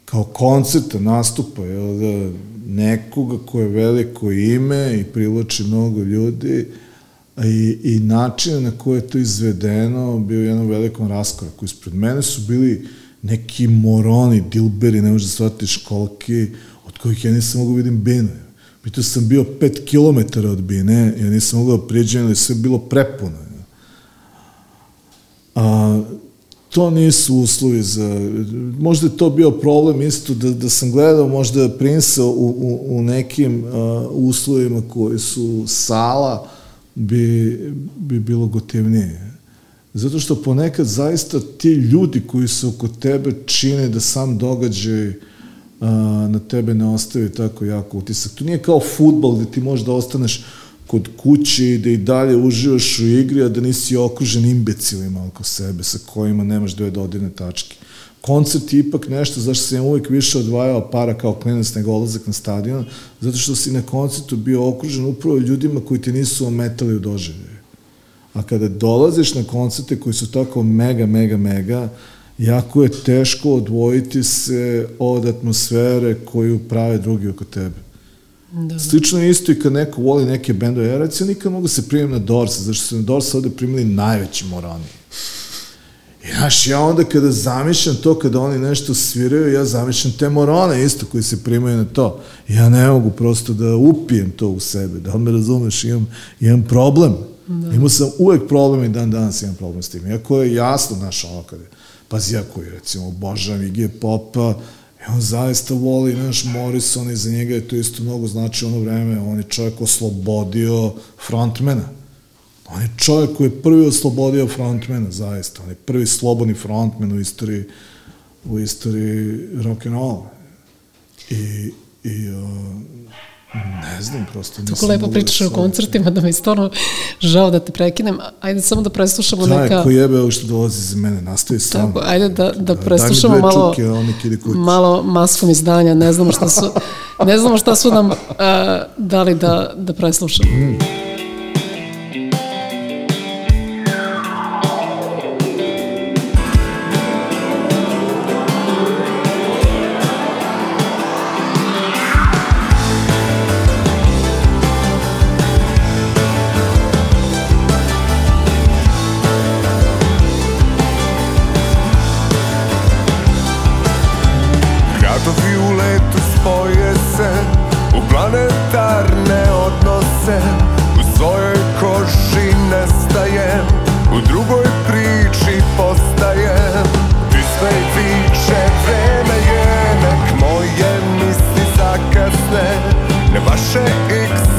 kao koncerta nastupa, jel da, nekoga ko je veliko ime i privlači mnogo ljudi, i, i način na koji je to izvedeno bio u jednom velikom raskoraku. Ispred mene su bili neki moroni, dilberi, ne možeš da shvatiš koliki, od kojih ja nisam mogu da vidim bine. Pitao sam bio pet kilometara od bine, ja nisam mogao da prijeđem, ali sve bilo prepuno. A, to nisu uslovi za... Možda je to bio problem isto da, da sam gledao možda Prinsa u, u, u nekim uh, uslovima koji su sala bi, bi bilo gotivnije. Zato što ponekad zaista ti ljudi koji su oko tebe čine da sam događaj uh, na tebe ne ostavi tako jako utisak. To nije kao futbol gde ti možeš da ostaneš kod kuće i da i dalje uživaš u igri, a da nisi okružen imbecilima oko sebe sa kojima nemaš dve dodirne tačke. Koncert je ipak nešto zašto sam uvijek više odvajao para kao klinac nego olazak na stadion, zato što si na koncertu bio okružen upravo ljudima koji ti nisu ometali u doživljaju. A kada dolaziš na koncerte koji su tako mega, mega, mega, jako je teško odvojiti se od atmosfere koju prave drugi oko tebe. Da. Slično je isto i kad neko voli neke bendove. Ja recimo nikad mogu se primiti na Dorsa, zašto su na Dorsa ovde primili najveći moroni. I znaš, ja onda kada zamišljam to, kada oni nešto sviraju, ja zamišljam te morone isto koji se primaju na to. Ja ne mogu prosto da upijem to u sebe, da li me razumeš, imam, imam problem. Da. Imao sam uvek problem i dan danas imam problem s tim. Iako je jasno, znaš, ono kada je, pazi, ja koji recimo obožavam Igije Popa, I on zaista voli, naš Morrison i za njega je to isto mnogo znači ono vreme, on je čovjek oslobodio frontmena. On je čovjek koji je prvi oslobodio frontmena, zaista. On je prvi slobodni frontmen u istoriji, u istoriji rock'n'rolla. I, i uh, Ne znam, prosto Tako lepo da pričaš o koncertima da mi stvarno žao da te prekinem. Ajde samo da preslušamo Traj, neka... Ko jebe što dolazi za mene, nastavi sam. Tako, ajde da, da, da preslušamo malo, čuke, malo maskom izdanja, ne znamo šta su, ne znamo šta su nam uh, dali da, da preslušamo. Mm. wasze X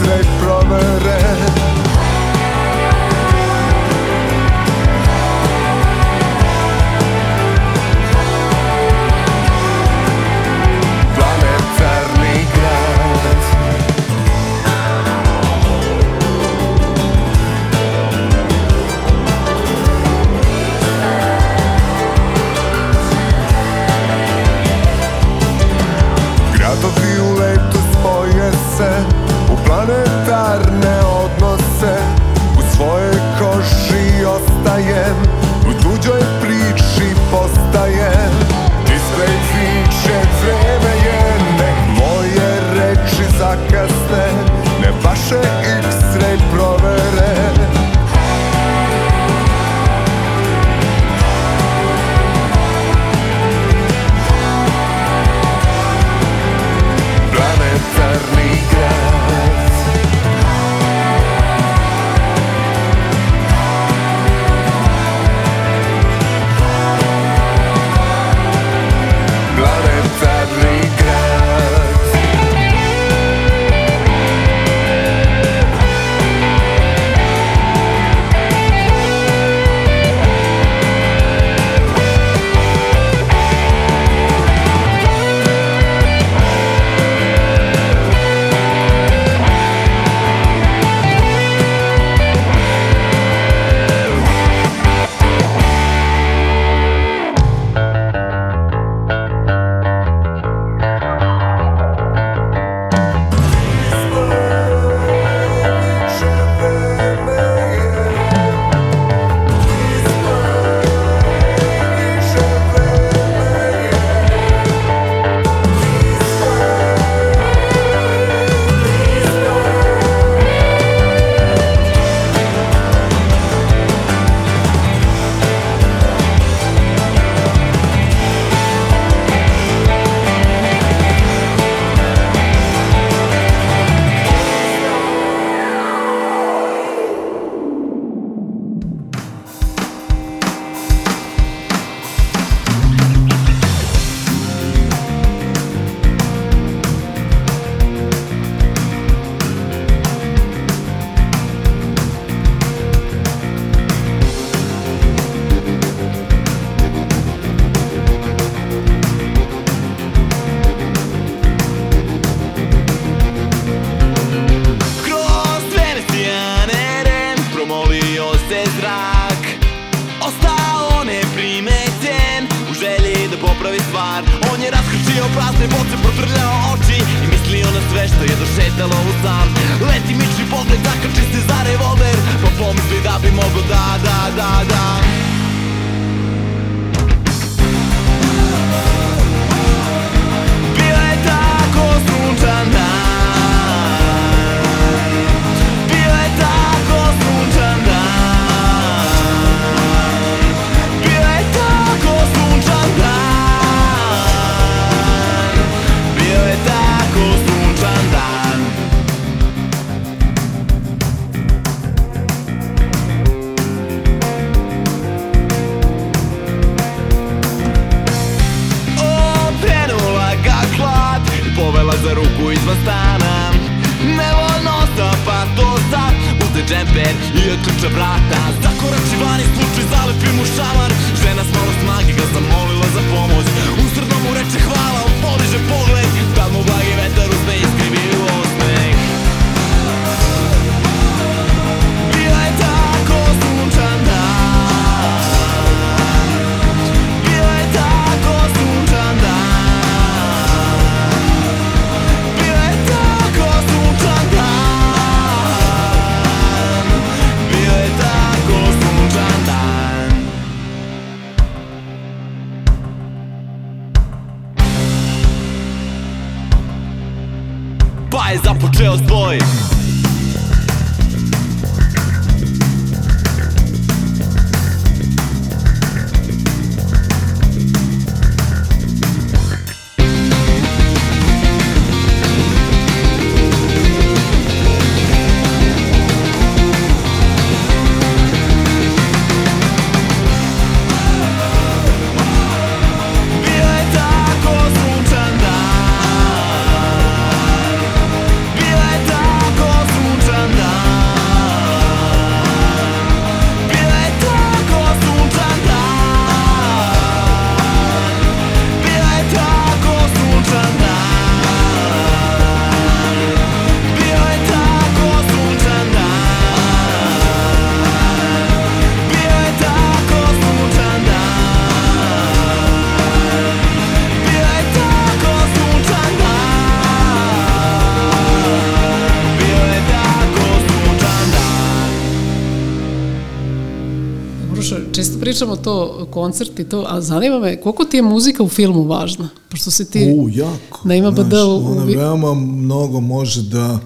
pričamo to, koncert i to, a zanima me, koliko ti je muzika u filmu važna? Pošto si ti U, jako. na ima Znaš, BD u... Ona veoma mnogo može da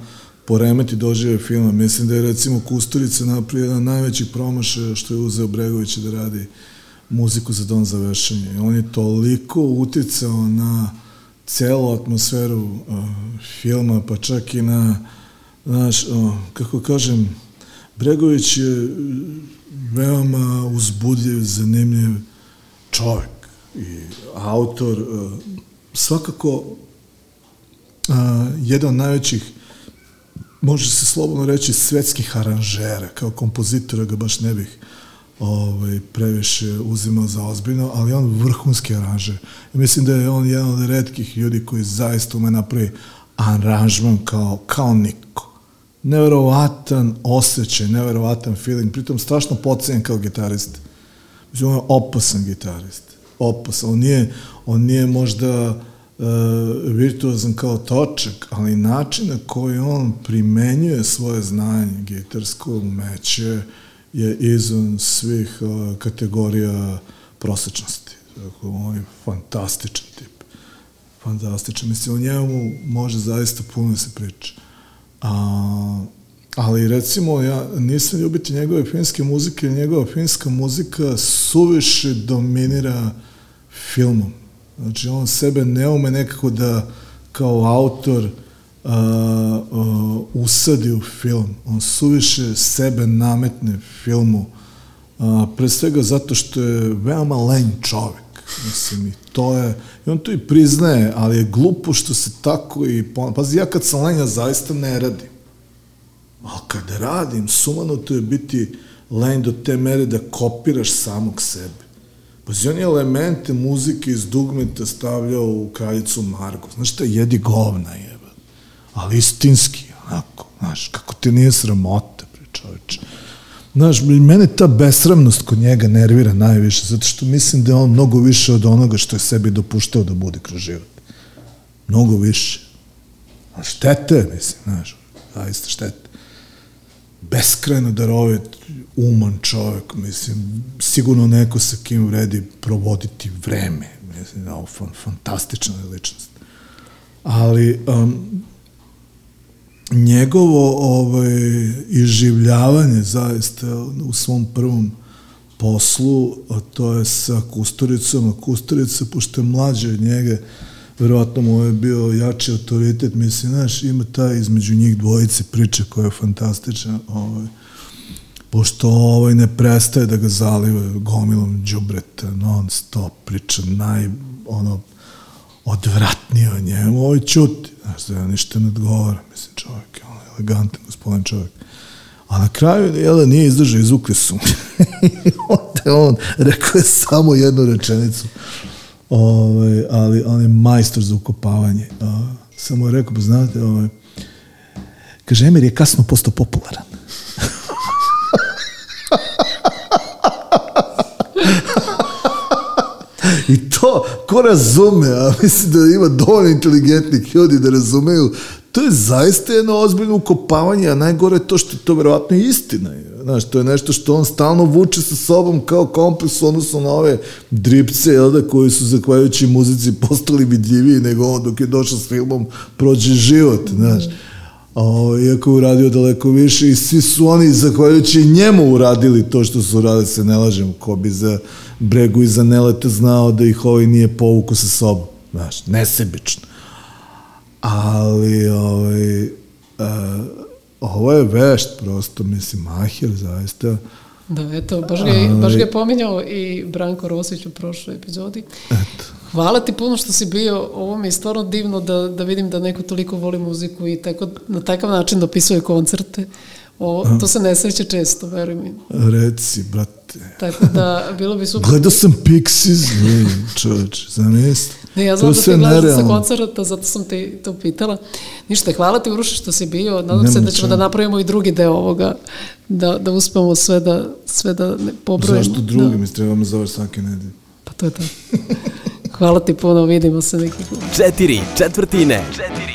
poremeti dožive filma. Mislim da je recimo Kusturica napravio jedan najvećih promašaja što je uzeo Bregović da radi muziku za Don za vešanje. On je toliko uticao na celu atmosferu uh, filma, pa čak i na, znaš, uh, kako kažem, Bregović je veoma uzbudljiv, zanimljiv čovek i autor, uh, svakako a, jedan od najvećih može se slobodno reći svetskih aranžera, kao kompozitora ga baš ne bih ovaj, previše uzimao za ozbiljno, ali on vrhunski aranžer. I mislim da je on jedan od redkih ljudi koji zaista ume napravi aranžman kao, kao niko. Neverovatan osjećaj, neverovatan feeling, pritom strašno pocenjen kao gitarist. Mislim, on je opasan gitarist. Opasan. On nije, on nije možda uh, virtuozan kao točak, ali način na koji on primenjuje svoje znanje, gitarsko umeće, je izvan svih uh, kategorija prosečnosti. Dakle, on je fantastičan tip. Fantastičan. Mislim, o njemu može zaista puno da se priča. A, ali recimo, ja nisam ljubiti njegove finske muzike, njegova finska muzika suviše dominira filmom. Znači, on sebe ne ume nekako da kao autor a, a, usadi u film. On suviše sebe nametne filmu. A, pre svega zato što je veoma lenj čovek. Mislim, i to je, i on to i priznaje, ali je glupo što se tako i, pazi, ja kad sam lenja zaista ne radim. Ali kad radim, sumanuto je biti lenj do te mere da kopiraš samog sebe. Pazi, on je elemente muzike iz dugmeta stavljao u kraljicu Margo. Znaš šta, jedi govna jeba. Ali istinski, onako, znaš, kako te nije sramota, pre čoveče. Znaš, mene ta besramnost kod njega nervira najviše, zato što mislim da je on mnogo više od onoga što je sebi dopuštao da bude kroz život. Mnogo više. A štete, mislim, znaš, zaista štete. Beskrajno darovit, uman čovjek, mislim, sigurno neko sa kim vredi provoditi vreme, mislim, da, fan, fantastična ličnost. Ali, um, njegovo ovaj, iživljavanje zaista u svom prvom poslu, a to je sa Kusturicom, a Kusturica, pošto je mlađe od njega, verovatno mu je bio jači autoritet, mislim, znaš, ima ta između njih dvojice priča koja je fantastična, ovaj, pošto ovaj ne prestaje da ga zaliva gomilom džubreta, non stop priča, naj, ono, odvratnije o njemu, ovaj čuti, znaš, da ništa ne odgovara, mislim, čovjek je on elegantan gospodin čovjek. A na kraju, jel, nije izdržao, izvukli su. Onda on rekao je samo jednu rečenicu, ovaj, ali on je majstor za ukopavanje. A, samo je rekao, pa znate, ovaj, kaže, Emir je kasno postao popularan. I to, ko razume, a mislim da ima dovoljno inteligentnih ljudi da razumeju, to je zaista jedno ozbiljno ukopavanje, a najgore je to što je to verovatno istina. Znaš, to je nešto što on stalno vuče sa sobom kao kompleks odnosno na ove dripce, jel da, koji su zahvaljujući muzici postali vidljiviji nego on dok je došao s filmom Prođe život, znaš. O, iako je uradio daleko više i svi su oni zahvaljujući njemu uradili to što su uradili, se ne lažem, ko bi za bregu i za nelete znao da ih ovaj nije povuku sa sobom. Znaš, nesebično. Ali, ovaj, uh, ovo je vešt prosto, mislim, Mahir zaista. Da, eto, baš ga, je, baš ga je pominjao i Branko Rosić u prošloj epizodi. Eto. Hvala ti puno što si bio, ovo mi je stvarno divno da, da vidim da neko toliko voli muziku i tako, na takav način dopisuje koncerte. O, to se ne sreće često, veruj mi. Reci, brate. Tako da, bilo bi super. Gledao sam Pixies, čoveč, zamisli. Ne, ja znam da ti gledaš sa koncerta, zato sam te to pitala. Ništa, hvala ti Uroši što si bio. Nadam Nemo se da ćemo čemu. da napravimo i drugi deo ovoga, da, da uspemo sve da, sve da ne pobrojimo. Zašto drugi? Da. Mi trebamo zove svake nedelje. Pa to je to. hvala ti puno, vidimo se neki. Četiri četvrtine. Četiri